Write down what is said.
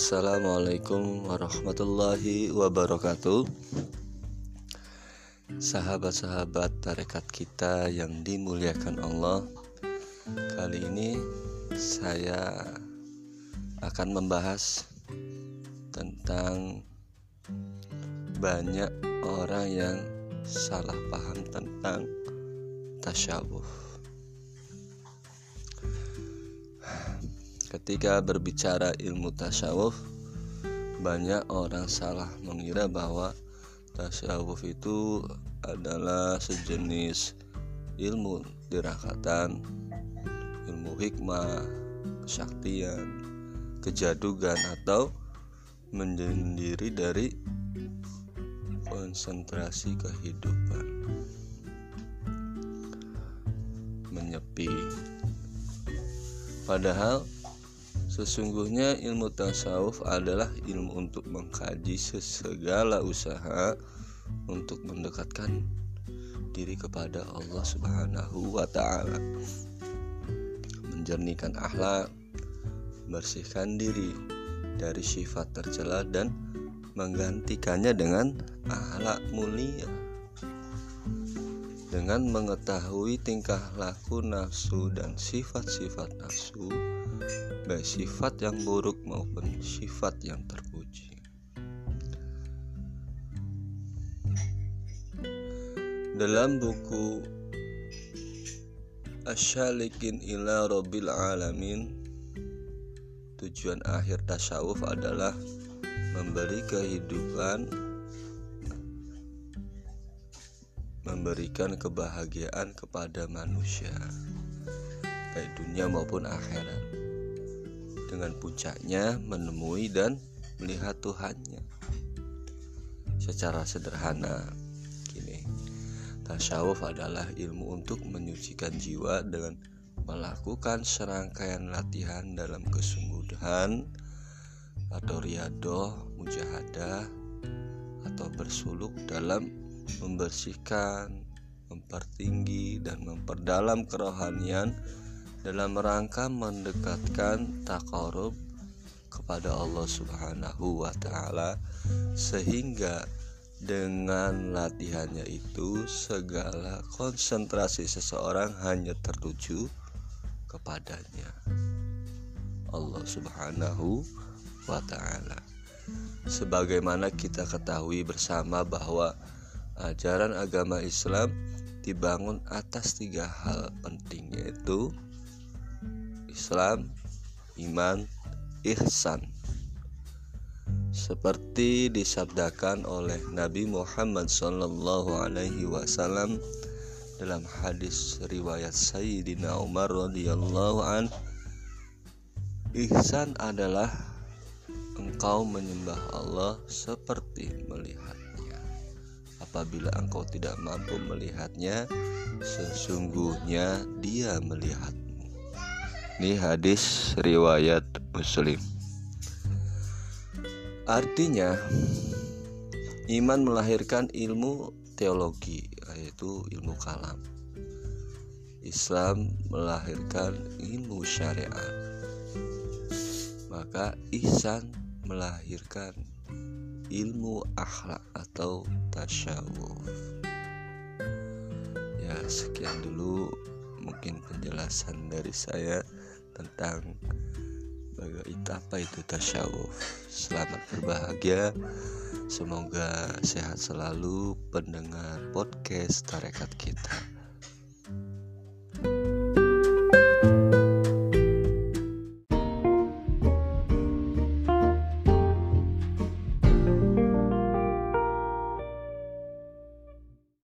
Assalamualaikum warahmatullahi wabarakatuh. Sahabat-sahabat tarekat kita yang dimuliakan Allah Kali ini saya akan membahas tentang banyak orang yang salah paham tentang tasyawuf Ketika berbicara ilmu tasawuf, banyak orang salah mengira bahwa tasawuf itu adalah sejenis ilmu dirakatan, ilmu hikmah, kesaktian, kejadugan atau menyendiri dari konsentrasi kehidupan. Menyepi. Padahal Sesungguhnya ilmu tasawuf adalah ilmu untuk mengkaji segala usaha untuk mendekatkan diri kepada Allah Subhanahu wa taala. Menjernihkan akhlak, bersihkan diri dari sifat tercela dan menggantikannya dengan akhlak mulia. Dengan mengetahui tingkah laku nafsu dan sifat-sifat nafsu, baik sifat yang buruk maupun sifat yang terpuji. Dalam buku Asyalikin ila Rabbil Alamin Tujuan akhir tasawuf adalah memberi kehidupan Memberikan kebahagiaan kepada manusia Baik dunia maupun akhirat. Dengan puncaknya menemui dan melihat Tuhannya secara sederhana. Gini tasawuf adalah ilmu untuk menyucikan jiwa dengan melakukan serangkaian latihan dalam kesungguhan atau riadoh mujahadah atau bersuluk dalam membersihkan mempertinggi dan memperdalam kerohanian dalam rangka mendekatkan takarub kepada Allah Subhanahu wa taala sehingga dengan latihannya itu segala konsentrasi seseorang hanya tertuju kepadanya. Allah Subhanahu wa taala. Sebagaimana kita ketahui bersama bahwa ajaran agama Islam dibangun atas tiga hal penting yaitu Islam, iman, ihsan. Seperti disabdakan oleh Nabi Muhammad SAW Alaihi Wasallam dalam hadis riwayat Sayyidina Umar radhiyallahu an, ihsan adalah engkau menyembah Allah seperti melihatnya. Apabila engkau tidak mampu melihatnya, sesungguhnya Dia melihat ini hadis riwayat Muslim. Artinya iman melahirkan ilmu teologi yaitu ilmu kalam. Islam melahirkan ilmu syariat. Maka ihsan melahirkan ilmu akhlak atau tasyawuf. Ya, sekian dulu mungkin penjelasan dari saya tentang bagaimana apa itu tasyawuf. Selamat berbahagia. Semoga sehat selalu pendengar podcast tarekat kita.